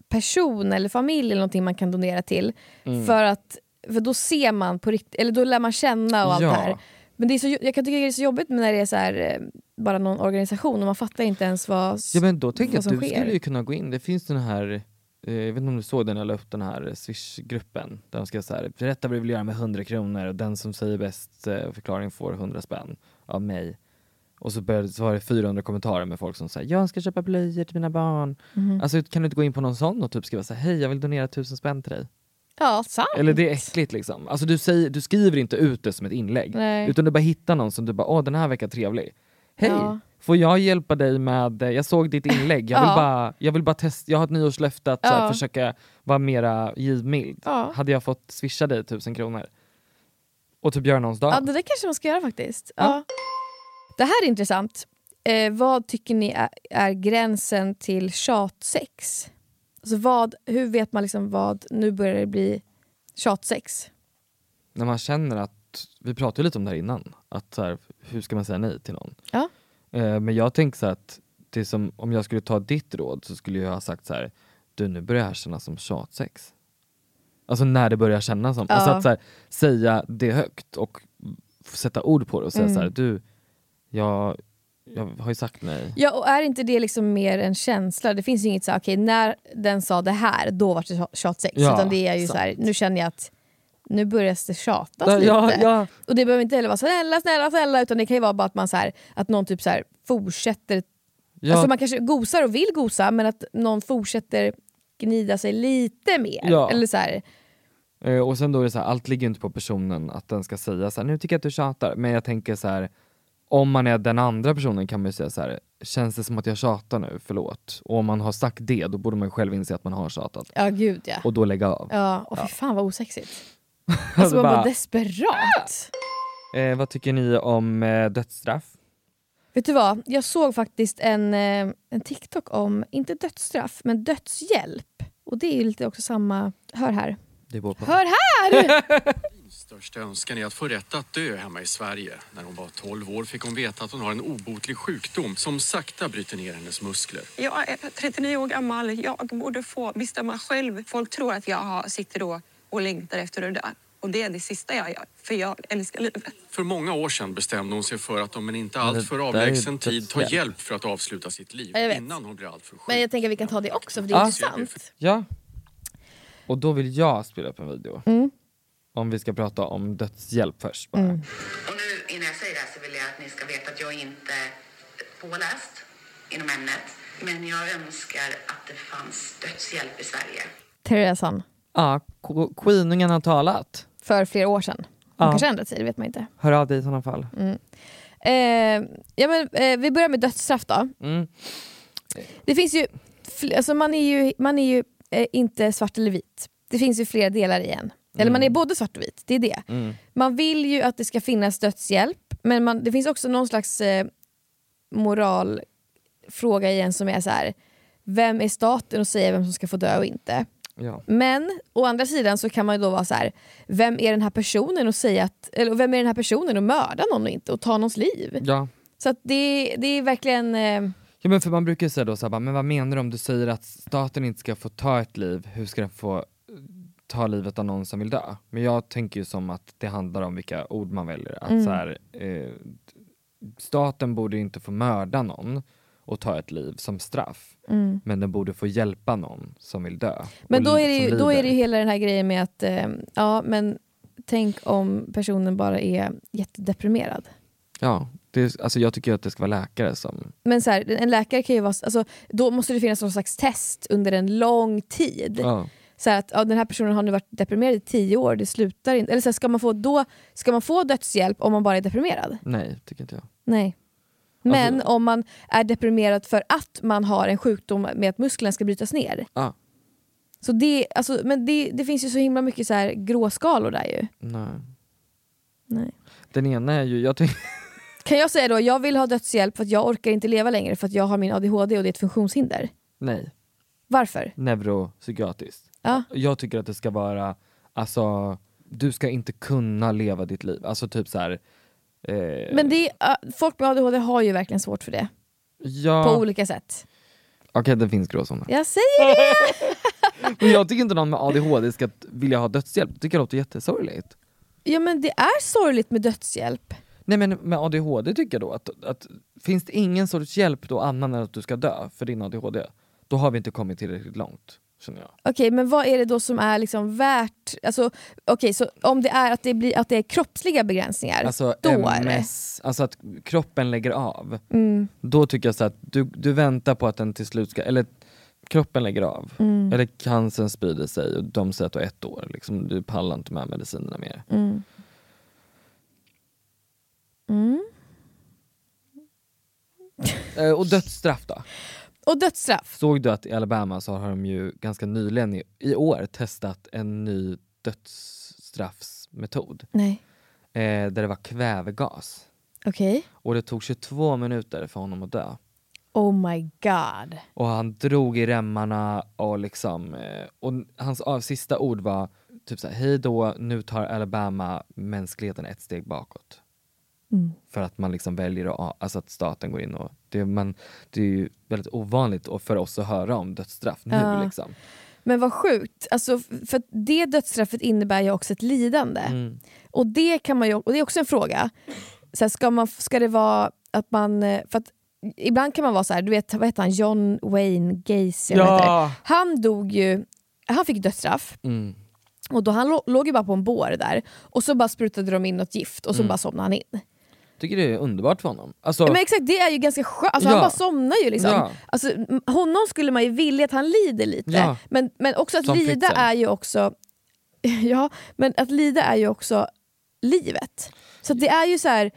person eller familj eller någonting man kan donera till. Mm. För, att, för då ser man på riktigt, eller då lär man känna och allt Ja. det här. Men det är så, jag kan tycka det är så jobbigt när det är så här, eh, bara någon organisation och man fattar inte ens vad, Ja men då tänker jag vad att som du sker. skulle ju kunna gå in, det finns den här eh, jag vet inte om du såg den, jag la upp den här swish-gruppen där de ska så här, berätta vad du vill göra med 100 kronor och den som säger bäst eh, förklaring får 100 spänn av mig. Och så, började, så var det 400 kommentarer med folk som säger jag ska köpa blöjor till mina barn. Mhm. Alltså kan du inte gå in på någon sån och typ skriva så här, hej jag vill donera 1000 spänn till dig. Ja, sant. Eller det är äckligt liksom. Alltså du, säger, du skriver inte ut det som ett inlägg. Nej. Utan du bara hittar någon som du bara, åh den här verkar trevlig. Hej, Ja. får jag hjälpa dig med, jag såg ditt inlägg, jag vill Ja. bara, jag vill bara testa, jag har ett nyårslöfte att så här, Ja. försöka vara mera givmild. Ja. Hade jag fått swisha dig tusen kronor? Och typ göra någons dag? Ja, det där kanske man ska göra faktiskt. Det här är intressant. Eh, vad tycker ni är, är gränsen till tjatsex? Alltså vad, hur vet man liksom vad, nu börjar det bli tjatsex? När man känner att, vi pratade lite om det här innan, att så här, hur ska man säga nej till någon? Ja. Eh, men jag tänker så att, det som, om jag skulle ta ditt råd så skulle jag ha sagt så här, du nu börjar det här kännas som tjatsex. Alltså när det börjar kännas som, alltså Ja. att så här, säga det högt och sätta ord på det och säga Mm. så här, du, jag, jag har ju sagt nej. Ja, och är inte det liksom mer en känsla? Det finns ju inget så okej när den sa det här, då var det tjatsex. Ja, Utan det är ju sant. så här, nu känner jag att nu börjar det tjatas Ja, lite. ja, ja. Och det behöver inte heller vara snälla, snälla, snälla, utan det kan ju vara bara att man så här, att någon typ så här fortsätter Ja. Alltså man kanske gosar och vill gosa men att någon fortsätter gnida sig lite mer. Ja. Eller så här, Eh, och sen då är det så här, allt ligger inte på personen att den ska säga så här, nu tycker jag att du tjatar, men jag tänker så här, om man är den andra personen kan man ju säga så här, känns det som att jag tjatar nu, förlåt. Och om man har sagt det, då borde man själv inse att man har tjatat. ja gud ja. Och då lägga av. Ja, och fy Ja. fan vad osexigt. Alltså Alltså man bara desperat. Eh, vad tycker ni om eh, dödsstraff? Vet du vad, jag såg faktiskt en, eh, en TikTok om, inte dödsstraff, men dödshjälp. Och det är ju lite också samma, hör här. Hör här! Största önskan är att få rätt att dö hemma i Sverige. När hon var 12 år fick hon veta att hon har en obotlig sjukdom som sakta bryter ner hennes muskler. Jag är 39 år gammal. Jag borde få bestämma själv. Folk tror att jag sitter då och längtar efter att dö. Och det är det sista jag gör, för jag älskar livet. För många år sedan bestämde hon sig för att om en inte det alltför där avlägsen tid ta hjälp för att avsluta sitt liv innan hon blir alltför sjuk. Men jag tänker att vi kan ta det också för det är Ja. intressant. Ja. Och då vill jag spela upp en video. Mm. Om vi ska prata om dödshjälp först bara. Mm. Och nu innan jag säger det här så vill jag att ni ska veta att jag inte är påläst inom ämnet. Men jag önskar att det fanns dödshjälp i Sverige. Teresan, Ja, Queeningen har talat. för flera år sedan. Hon Ja. kanske ändrat sig, det vet man inte. Hör av dig i sådana fall. Mm. Eh, ja, men, eh, vi börjar med dödsstraff då. Mm. Det finns ju, alltså man är ju, man är ju eh, inte svart eller vit. Det finns ju flera delar i en. Eller man är både svart och vit, det är det. Mm. Man vill ju att det ska finnas dödshjälp, men man, det finns också någon slags eh, moralfråga i en som är så här. vem är staten att säga vem som ska få dö och inte? Ja. Men å andra sidan så kan man ju då vara så här. vem är den här personen och säga att, eller vem är den här personen och mörda någon och inte och ta någons liv? Ja. Så det, det är verkligen... Eh, Ja, men för man brukar ju säga då så här, men vad menar du om du säger att staten inte ska få ta ett liv, hur ska den få ta livet av någon som vill dö? Men jag tänker ju som att det handlar om vilka ord man väljer. Att Mm. så här, eh, staten borde inte få mörda någon och ta ett liv som straff. Mm. Men den borde få hjälpa någon som vill dö. Men då är, det ju, då är det hela den här grejen med att, eh, ja men tänk om personen bara är jättedeprimerad. Ja, det alltså jag tycker att det ska vara läkare som... Men så här, en läkare kan ju vara, alltså, då måste det finnas någon slags test under en lång tid. Ja. Så att ja, den här personen har nu varit deprimerad i tio år, det slutar inte. Eller så här, ska, man få, då, ska man få dödshjälp om man bara är deprimerad? Nej, tycker inte jag. Nej. Men Alltså- om man är deprimerad för att man har en sjukdom med att musklerna ska brytas ner. Ja. Så det, alltså, men det, det finns ju så himla mycket så här gråskalor där ju. Nej. Nej. Den ena är ju, jag. Kan jag säga då, jag vill ha dödshjälp för att jag orkar inte leva längre för att jag har min ADHD och det är ett funktionshinder. Nej. Varför? neuropsykiatriskt. Ja. Jag tycker att det ska vara, alltså, du ska inte kunna leva ditt liv. Alltså typ så här. Eh, Men det, är- folk med ADHD har ju verkligen svårt för det. ja, På olika sätt. Okej, det finns gråzoner. Jag säger det! Men jag tycker inte någon med ADHD ska vilja ha dödshjälp. Jag tycker det låter jättesorgligt. Ja men det är sorgligt med dödshjälp. Nej men med ADHD tycker jag då att, att finns det ingen sorts hjälp då annan än att du ska dö för din ADHD, då har vi inte kommit tillräckligt långt. Okej, men vad är det då som är liksom värt... Alltså, okej, så om det är att det, blir, att det är kroppsliga begränsningar, Alltså då är det... MS, alltså att kroppen lägger av. Mm. Då tycker jag så att du, du väntar på att den till slut ska, eller kroppen lägger av. Mm. Eller cancern sprider sig och de säger att du har ett år, liksom, du pallar inte med medicinerna mer. Mm. Mm. Eh, och dödsstraff då? Och dödsstraff. Såg du att i Alabama så har de ju ganska nyligen i, i år testat en ny dödsstraffsmetod. Nej. Eh, där det var kvävegas. Okej. Och det tog 22 minuter för honom att dö. Oh my god. Och han drog i remmarna och liksom, eh, och hans av, sista ord var typ såhär, hej då, nu tar Alabama mänskligheten ett steg bakåt. Mm. För att man liksom väljer att, alltså att staten går in och, det, man, det är ju väldigt ovanligt för oss att höra om dödsstraff nu Ja. liksom. Men vad sjukt, alltså, för det dödsstraffet innebär ju också ett lidande. Mm. Och det kan man ju, och det är också en fråga. Så här, ska, man, ska det vara att man... eh, För att ibland kan man vara så här, du vet vad heter han, John Wayne Gacy? Ja. Han dog ju, han fick dödsstraff. Mm. Och då han lå- låg ju bara på en bår där och så bara sprutade de in något gift och så Mm. bara somnade han in. Tycker det är underbart för honom. Alltså, Ja, men exakt, det är ju ganska skönt. Alltså, Han Ja. bara somnar ju. Liksom. Ja. Alltså, honom skulle man ju vilja att han lider lite. Ja. Men, men också att Som lida Fritzl. är ju också... Ja, men att lida är ju också livet. Så det är ju så här...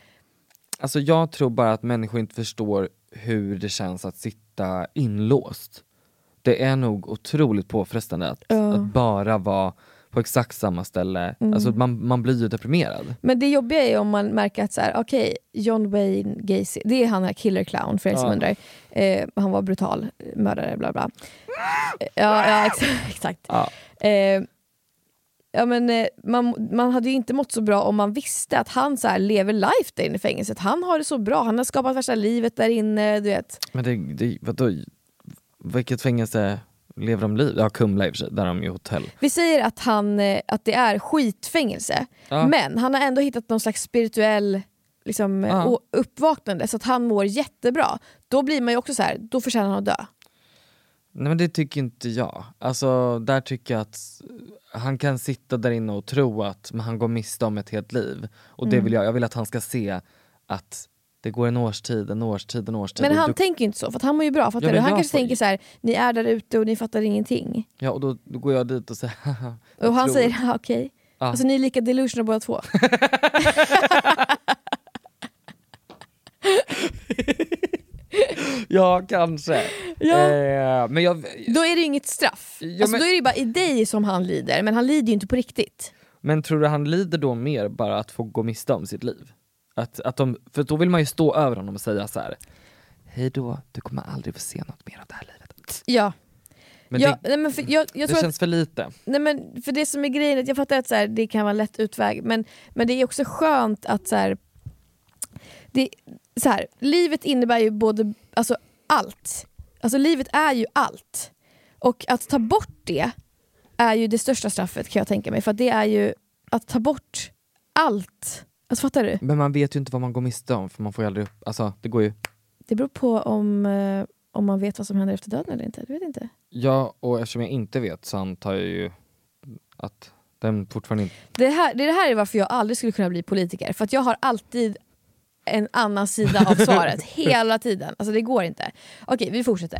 Alltså jag tror bara att människor inte förstår hur det känns att sitta inlåst. Det är nog otroligt påfrestande att, Ja. att bara vara på exakt samma ställe. Mm. Alltså man, man blir ju deprimerad. Men det jobbiga är om man märker att så här, okej, John Wayne Gacy, det är han här killer clown för er som Ja. undrar. Eh, han var brutal, mördare, bla bla. Eh, Ja, ja exakt. exakt. Ja. Eh, ja, men, eh, man, man hade ju inte mått så bra om man visste att han så lever life där inne i fängelset. Han har det så bra, han har skapat värsta livet där inne. Du vet. Men det, det, vadå, vilket fängelse lever de liv? Ja Kumla i och för sig, där har de ju hotell. Vi säger att, han, eh, att det är skitfängelse, Ja. men han har ändå hittat någon slags spirituell liksom, Ja. uppvaknande så att han mår jättebra. Då blir man ju också så här, då förtjänar han att dö. Nej men det tycker inte jag. Alltså där tycker jag att han kan sitta där inne och tro att han går miste om ett helt liv. Och det Mm. vill jag, jag vill att han ska se att det går en årstid, en årstid, en årstid. Men han du, tänker inte så, för att han mår ju bra. Fattar Ja, du? Han kanske får- tänker så här, ni är där ute och ni fattar ingenting. Ja och då, då går jag dit och säger haha. Och han tror- säger, "Ja, okej. Ja. Alltså ni är lika delusional båda två. Ja kanske. Ja. Eh, men jag, Då är det inget straff. Ja, alltså, men- Då är det bara i dig som han lider, men han lider ju inte på riktigt. Men tror du han lider då mer bara att få gå miste om sitt liv? Att, att de, för då vill man ju stå över honom och säga så här. Hej då, du kommer aldrig få se något mer av det här livet. Ja. Men ja det, nej, men för, jag, jag det tror känns att, för lite. nej, men för det som är grejen, att jag fattar att så här, det kan vara en lätt utväg, men, men det är också skönt att så här, det, så här, livet innebär ju både, alltså allt. Alltså livet är ju allt. Och att ta bort det är ju det största straffet kan jag tänka mig, för det är ju att ta bort allt. Alltså fattar du? Men man vet ju inte vad man går miste om för man får ju aldrig upp, alltså det går ju Det beror på om, eh, om man vet vad som händer efter döden eller inte. Du vet inte. Ja, och eftersom jag inte vet så antar jag ju att den fortfarande inte... Det här, det här är varför jag aldrig skulle kunna bli politiker. För att jag har alltid en annan sida av svaret. hela tiden. Alltså det går inte. Okej, vi fortsätter.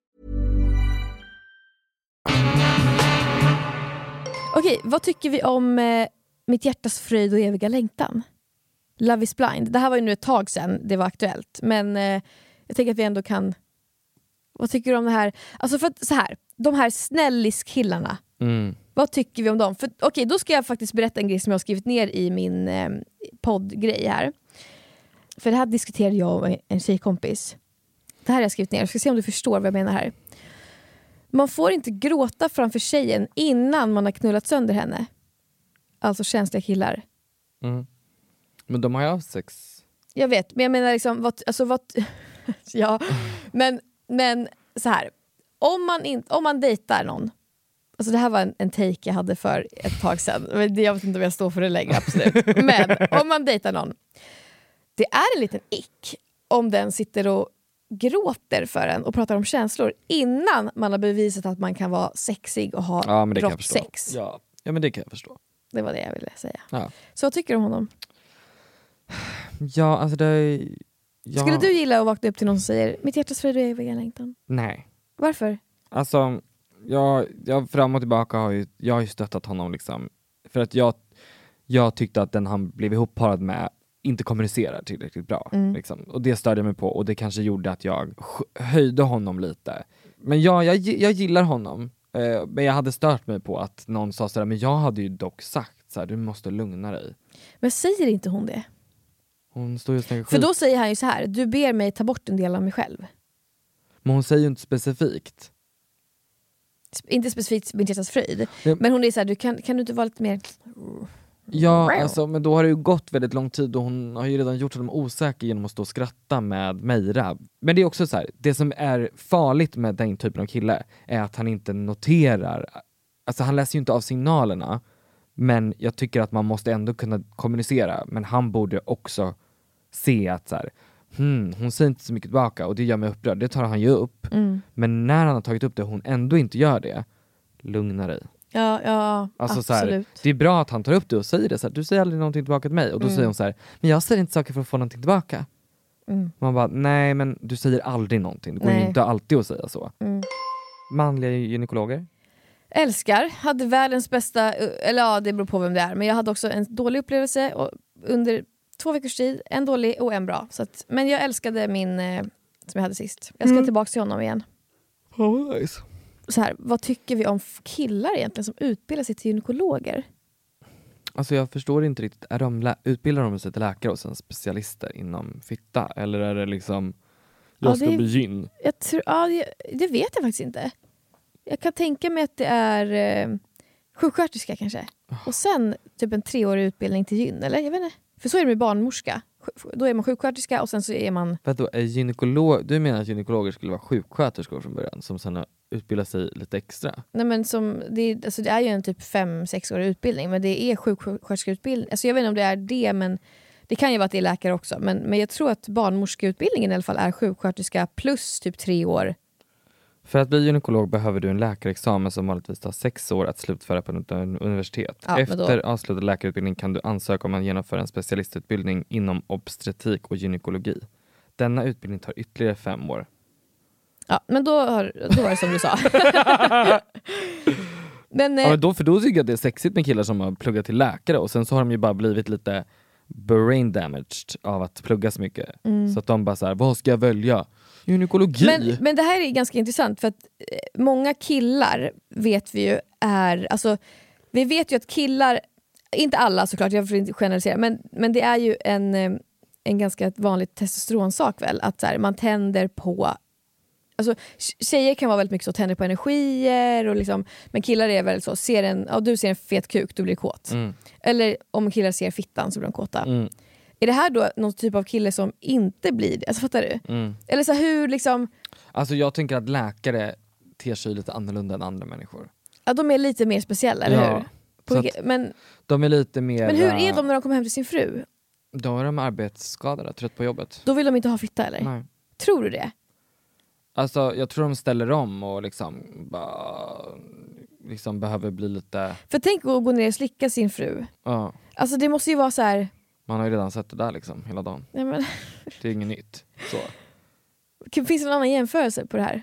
Okej, vad tycker vi om eh, Mitt hjärtas fröjd och eviga längtan? Love is blind. Det här var ju nu ett tag sedan det var aktuellt, men eh, jag tänker att vi ändå kan... Vad tycker du om det här? Alltså för att, så här, de här snälliskillarna, Mm. vad tycker vi om dem? För, Okej, då ska jag faktiskt berätta en grej som jag har skrivit ner i min eh, poddgrej här. För det här diskuterade jag och en tjejkompis. Det här har jag skrivit ner, jag ska se om du förstår vad jag menar här. Man får inte gråta framför tjejen innan man har knullat sönder henne. Alltså känsliga killar. Mm. Men de har ju haft sex. Jag vet, men jag menar liksom, vad, alltså vad, ja, men, men så här. Om man, in, om man dejtar någon, alltså det här var en, en take jag hade för ett tag sedan, jag vet inte om jag står för det längre, absolut. Men om man dejtar någon, det är en liten ick om den sitter och gråter för en och pratar om känslor innan man har bevisat att man kan vara sexig och ha Ja men det kan jag rått förstå. sex. Ja. ja men det kan jag förstå. Det var det jag ville säga. Ja, Så vad tycker du om honom? ja alltså det är... Ja. Skulle du gilla att vakna upp till någon som säger mitt hjärtas fröjd och eviga längtan? Nej. Varför? Alltså, jag, jag fram och tillbaka har ju, jag har ju stöttat honom liksom. För att jag, jag tyckte att den han blev ihopparad med inte kommunicerar tillräckligt bra. Mm. Liksom. Och det störde jag mig på och det kanske gjorde att jag höjde honom lite. Men ja, jag, jag gillar honom. Eh, men jag hade stört mig på att någon sa sådär, men jag hade ju dock sagt såhär, du måste lugna dig. Men säger inte hon det? Hon står ju och snackar För då säger han ju så här: du ber mig ta bort en del av mig själv. Men hon säger ju inte specifikt. Sp- inte specifikt min fröjd, Ja. men hon är så här, du kan, kan du inte vara lite mer... Ja, alltså, men då har det ju gått väldigt lång tid och hon har ju redan gjort honom osäker genom att stå och skratta med Meira. Men det är också så här, det som är farligt med den typen av kille är att han inte noterar, alltså han läser ju inte av signalerna, men jag tycker att man måste ändå kunna kommunicera, men han borde också se att så här, hmm, hon säger inte så mycket tillbaka och det gör mig upprörd, det tar han ju upp. Mm. Men när han har tagit upp det och hon ändå inte gör det, lugna dig. Ja, ja Alltså så här, absolut. det är bra att han tar upp det och säger det, så här, du säger aldrig någonting tillbaka till mig och då Mm. säger hon så här, men jag säger inte saker för att få någonting tillbaka. Mm. Man bara, nej men du säger aldrig någonting, det går Nej. inte alltid att säga så. Mm. Manliga gynekologer? Älskar, hade världens bästa, eller ja det beror på vem det är, men jag hade också en dålig upplevelse och under två veckors tid, en dålig och en bra. Så att, men jag älskade min eh, som jag hade sist. Jag ska Mm. tillbaka till honom igen. Oh, nice. Så här, vad tycker vi om killar egentligen som utbildar sig till gynekologer? Alltså jag förstår inte riktigt, är de utbildar de sig till läkare och sen specialister inom fitta? Eller är det liksom, jag Ja, ska det bli gyn? Jag tror, ja, det, det vet jag faktiskt inte. Jag kan tänka mig att det är eh, sjuksköterska kanske. Och sen typ en treårig utbildning till gyn, eller? Jag vet inte. För så är det med barnmorska. Då är man sjuksköterska och sen så är man... Vadå, är gynekolog, du menar att gynekologer skulle vara sjuksköterskor från början som sen har utbildat sig lite extra? Nej men som, det, är, alltså det är ju en typ fem sexårig utbildning men det är sjuksköterskeutbildning. Alltså jag vet inte om det är det men det kan ju vara att det är läkare också. Men, men jag tror att barnmorskeutbildningen i alla fall är sjuksköterska plus typ tre år. För att bli gynekolog behöver du en läkarexamen som vanligtvis tar sex år att slutföra på ett universitet. Ja, Efter avslutad läkarutbildning kan du ansöka om att genomföra en specialistutbildning inom obstetrik och gynekologi. Denna utbildning tar ytterligare fem år. Ja, men då, har, då var det som du sa. men, eh, Ja, men då, för då tycker jag att det är sexigt med killar som har pluggat till läkare och sen så har de ju bara blivit lite brain damaged av att plugga så mycket. Mm. Så att de bara såhär, vad ska jag välja? Gynekologi? Men, men det här är ganska intressant för att eh, många killar vet vi ju är, alltså vi vet ju att killar, inte alla såklart, jag får inte generalisera, men, men det är ju en, eh, en ganska vanlig testosteronsak väl, att här, man tänder på Alltså, tj- tjejer kan vara väldigt mycket så, tänder på energier, och liksom, men killar är väl så, ser en, ja, du ser en fet kuk, du blir kåt. Mm. Eller om killar ser fittan så blir de kåta. Mm. Är det här då någon typ av kille som inte blir det? Alltså, fattar du? Mm. Eller så här, hur liksom, Alltså jag tänker att läkare ter sig lite annorlunda än andra människor. ja, de är lite mer speciella, eller Ja, hur? Att men, De är lite mer... men hur är de när de kommer hem till sin fru? Då är de arbetsskadade, trött på jobbet. Då vill de inte ha fitta eller? Nej. Tror du det? Alltså jag tror de ställer om och liksom bara liksom behöver bli lite, För tänk att gå ner och slicka sin fru. ja. Alltså det måste ju vara så här. Man har ju redan sett det där liksom hela dagen. Nej, men, Det är inget nytt. Så. finns det någon annan jämförelse på det här?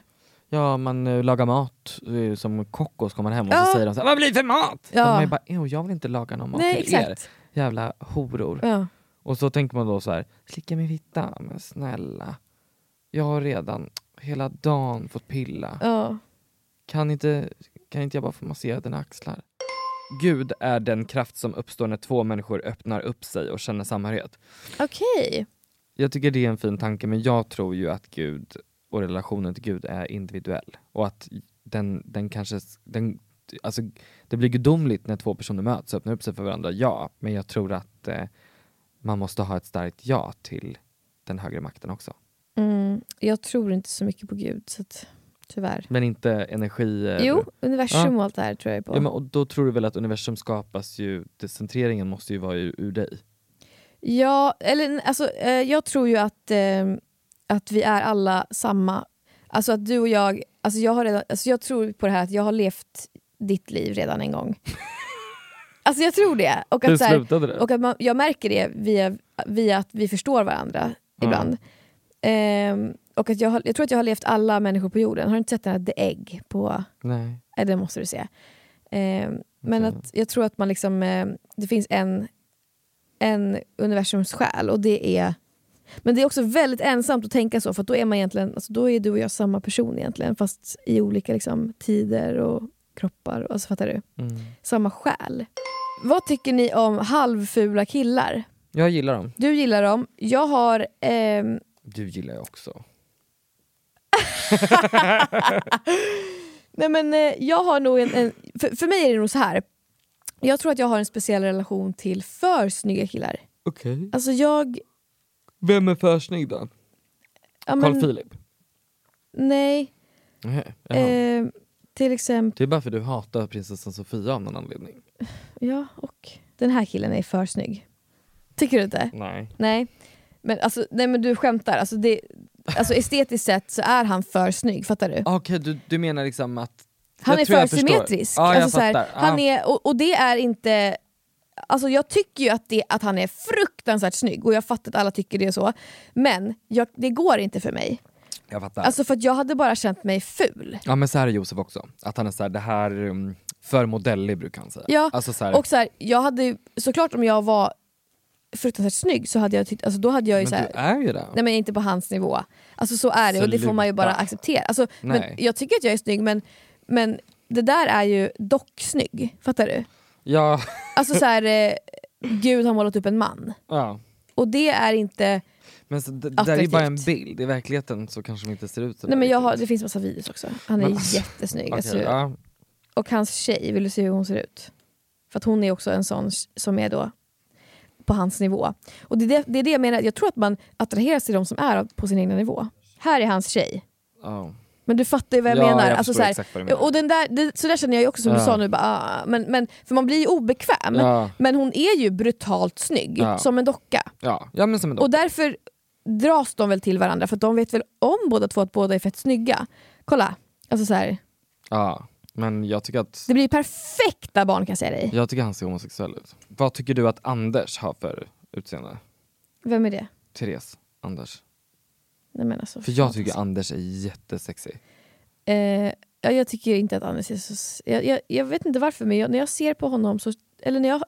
Ja, man eh, lagar mat eh, som kock och så kommer man hem och Ja. så säger de så här, vad blir det för mat? Ja. Man är bara, "Ew, jag vill inte laga någon mat Nej, till er. exakt. Jävla horor. Ja. Och så tänker man då så här, slicka min fitta, men snälla. Jag har redan hela dagen fått pilla. Ja. Kan inte, kan inte jag bara få massera dina axlar? Gud är den kraft som uppstår när två människor öppnar upp sig och känner samhörighet. Okej. Jag tycker det är en fin tanke men jag tror ju att Gud och relationen till Gud är individuell. Och att den, den kanske, den, alltså, det blir gudomligt när två personer möts och öppnar upp sig för varandra, ja. Men jag tror att eh, man måste ha ett starkt ja till den högre makten också. Mm, jag tror inte så mycket på Gud, så att, tyvärr. Men inte energier. Jo, universum och allt det här tror jag på. Ja, men, och då tror du väl att universum skapas ju, centreringen måste ju vara ur, ur dig? Ja, eller alltså, eh, jag tror ju att, eh, att vi är alla samma. Alltså att du och jag, alltså jag, har redan, alltså jag tror på det här att jag har levt ditt liv redan en gång. alltså jag tror det. Och Hur att, så här, slutade det? och att man, jag märker det via, via att vi förstår varandra Ja. ibland. Ehm, och att jag, har, jag tror att jag har levt alla människor på jorden. Har du inte sett den här The Egg på... Nej. Nej, det måste du se. Eh, men att jag tror att man liksom, eh, det finns en, en universums själ och det är men det är också väldigt ensamt att tänka så för då är man egentligen, alltså då är du och jag samma person egentligen fast i olika liksom, tider och kroppar. Alltså, fattar du? Mm. Samma själ. Vad tycker ni om halvfula killar? Jag gillar dem. Du gillar dem. Jag har... ehm, Du gillar jag också. Nej men eh, jag har nog en, en för, för mig är det nog så här. Jag tror att jag har en speciell relation till för snygga killar. Okej. Alltså jag... Vem är för snygg då? Ja, men- Carl Philip? Nej. Nej. Eh, till exempel... Det är bara för att du hatar prinsessan Sofia av någon anledning. Ja, och den här killen är för snygg. Tycker du inte? Nej. Nej. Men, alltså, nej men du skämtar. Alltså, det, alltså estetiskt sett så är han för snygg, fattar du? Okej, du, du menar liksom att... Han är för symmetrisk. Jag alltså, så här, han Ja. är, och, och det är inte... Alltså jag tycker ju att, det, att han är fruktansvärt snygg och jag fattar att alla tycker det är så. Men jag, det går inte för mig. Jag fattar. Alltså för att jag hade bara känt mig ful. Ja men så här är Josef också. Att han är så här, det här um, för modellig brukar han säga. Ja, Alltså så här, och så här, jag hade såklart om jag var fruktansvärt snygg så hade jag tyckt, alltså då hade jag ju men så här, du är ju det. Nej men inte på hans nivå. Alltså så är det och det får man ju bara acceptera. Alltså, men jag tycker att jag är snygg men, men det där är ju dock snygg. Fattar du? Ja. Alltså så här, eh, Gud har målat upp en man. ja. Och det är inte... Men så, det, där är ju bara en bild, i verkligheten så kanske de inte ser ut så Nej men jag har, det finns massa videos också. Han är Men jättesnygg. okej, alltså, ja. Och hans tjej, vill du se hur hon ser ut? För att hon är också en sån som är då på hans nivå. Och det är det, det, är det jag menar, jag tror att man attraheras till de som är på sin egna nivå. Här är hans tjej. Ja. Men du fattar ju vad jag Ja, menar. jag alltså, så, här, du menar. och den där, det, så där känner jag också som du Ja. sa nu. Bara, ah, men, men, för man blir ju obekväm. Ja. Men hon är ju brutalt snygg, som en docka. Ja. ja men som en Och därför dras de väl till varandra för att de vet väl om båda två att båda är fett snygga. Kolla, alltså så här, Ja. Men jag tycker att det blir perfekta barn kan jag säga dig. jag tycker han ser homosexuell ut. Vad tycker du att Anders har för utseende? Vem är det? Therese, Anders. Nej, men alltså, För jag tycker Anders är jättesexig. Eh, ja, jag tycker inte att Anders är så... Jag, jag, jag vet inte varför, men jag, när jag ser på honom, så, eller när jag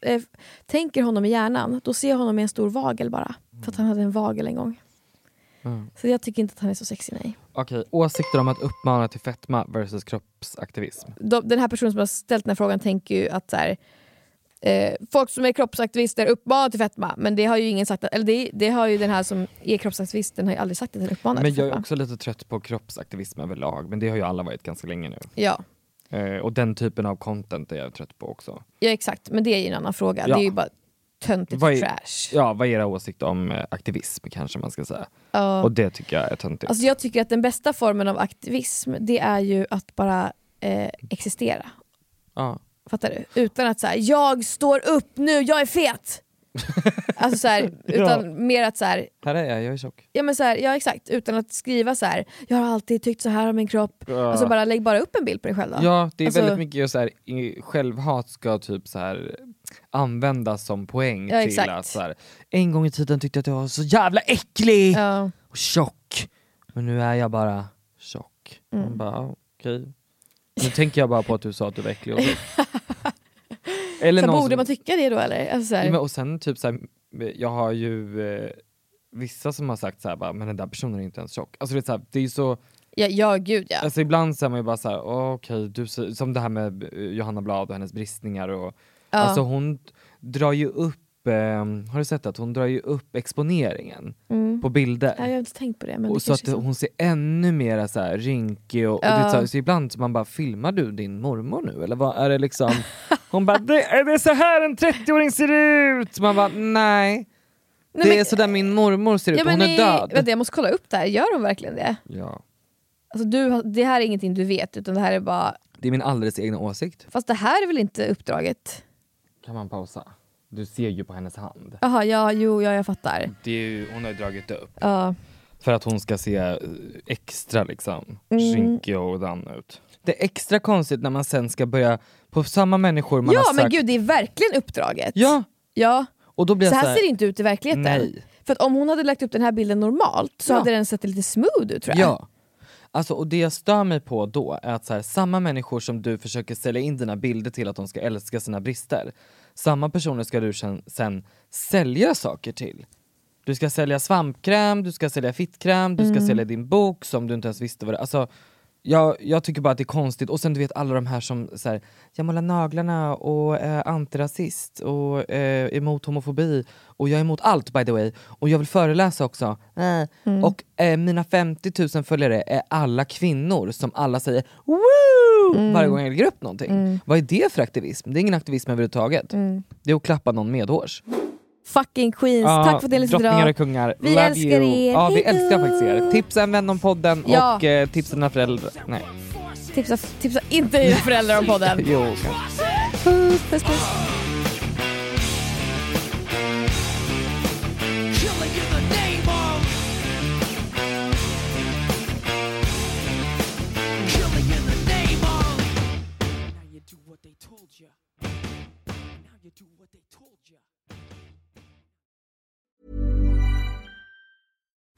eh, tänker honom i hjärnan, då ser jag honom med en stor vagel bara. För att han hade en vagel en gång. Mm. Så jag tycker inte att han är så sexig, nej. Okej, åsikter om att uppmana till fetma versus kroppsaktivism. De, den här personen som har ställt den här frågan tänker ju att så här, eh, folk som är kroppsaktivister uppmanar till fetma, men det har ju ingen sagt, att, eller det, det har ju den här som är kroppsaktivist, den har ju aldrig sagt att den uppmanar Men jag är också lite trött på kroppsaktivism överlag, men det har ju alla varit ganska länge nu. Ja. Eh, och den typen av content är jag trött på också. ja, exakt, men det är ju en annan fråga. Ja. Det är ju bara töntigt Vad är, trash. Ja, vad är era åsikter om eh, aktivism kanske man ska säga? Ja. Och det tycker jag är töntigt. Alltså jag tycker att den bästa formen av aktivism det är ju att bara eh, existera. ja. Fattar du? Utan att säga jag står upp nu, jag är fet! alltså så här, utan mer att så här, Här är jag, jag är tjock. ja, men så här, ja exakt, utan att skriva så här. jag har alltid tyckt så här om min kropp. Ja. Alltså bara lägg bara upp en bild på dig själv då. Ja, det är Alltså, väldigt mycket så här, i- självhat ska typ så här användas som poäng Ja, till exakt. att så här, en gång i tiden tyckte jag att jag var så jävla äcklig Ja. och tjock. Men nu är jag bara tjock. Mm. Man bara, ja, okej. Nu tänker jag bara på att du sa att du var äcklig och. Eller så borde som- man tycka det då eller? Alltså, så här, Ja, men, och sen typ så här, jag har ju eh, vissa som har sagt så här, bara, men den där personen är inte ens tjock. Alltså det är, så det är så, ja, ja gud ja. alltså ibland så är man ju bara så här, "Åh, okej, du, ser- som det här med eh, Johanna Blad och hennes bristningar och Ja. alltså hon drar ju upp, eh, har du sett att hon drar ju upp exponeringen Mm. på bilder. Ja, jag har inte tänkt på det. Men och det så att är hon ser ännu mer så här rynkig och, och Ja. det är så, här, så ibland så man bara filmar du din mormor nu eller vad är det liksom? Hon bara det är det så här en 30-åring ser ut? Man bara nej. Nej, det men- är sådär min mormor ser ut, Ja, men hon är nej, död. Vänta, jag måste kolla upp det här, gör hon verkligen det? Ja. Alltså, du, det här är ingenting du vet utan det här är bara... Det är min alldeles egna åsikt. Fast det här är väl inte uppdraget? Kan man pausa? Du ser ju på hennes hand. Jaha, ja, jo, ja, jag fattar. Det är ju, hon har ju dragit upp. Ja. För att hon ska se eh, extra liksom Mm. rynkig och dan ut. Det är extra konstigt när man sen ska börja, på samma människor man Ja har sagt... men gud, det är verkligen uppdraget. Ja! ja. Och då blir Så här så här, ser det inte ut i verkligheten. Nej. För att om hon hade lagt upp den här bilden normalt så Ja. hade den sett lite smooth ut tror jag. Ja. Alltså, och det jag stör mig på då är att så här, samma människor som du försöker sälja in dina bilder till att de ska älska sina brister, samma personer ska du sen, sen sälja saker till. Du ska sälja svampkräm, du ska sälja fittkräm, du ska Mm. sälja din bok som du inte ens visste vad det alltså, jag, jag tycker bara att det är konstigt, och sen du vet alla de här som så här, jag målar naglarna och är antirasist och eh, emot homofobi och jag är emot allt by the way och jag vill föreläsa också. Eh, Mm. Och eh, mina 50 000 följare är alla kvinnor som alla säger woo Mm. varje gång jag lägger upp någonting. Mm. Vad är det för aktivism? Det är ingen aktivism överhuvudtaget. Mm. Det är att klappa någon medhårs. Fucking queens, Ja, tack för att ni lyssnade Drottningar och kungar, Vi love älskar you. er. Ja vi älskar faktiskt er. Tipsa en vän om podden Ja. och eh, tipsa dina föräldrar. Nej. Tipsa, tipsa inte dina föräldrar om podden. jo, kanske. Puss, puss, puss.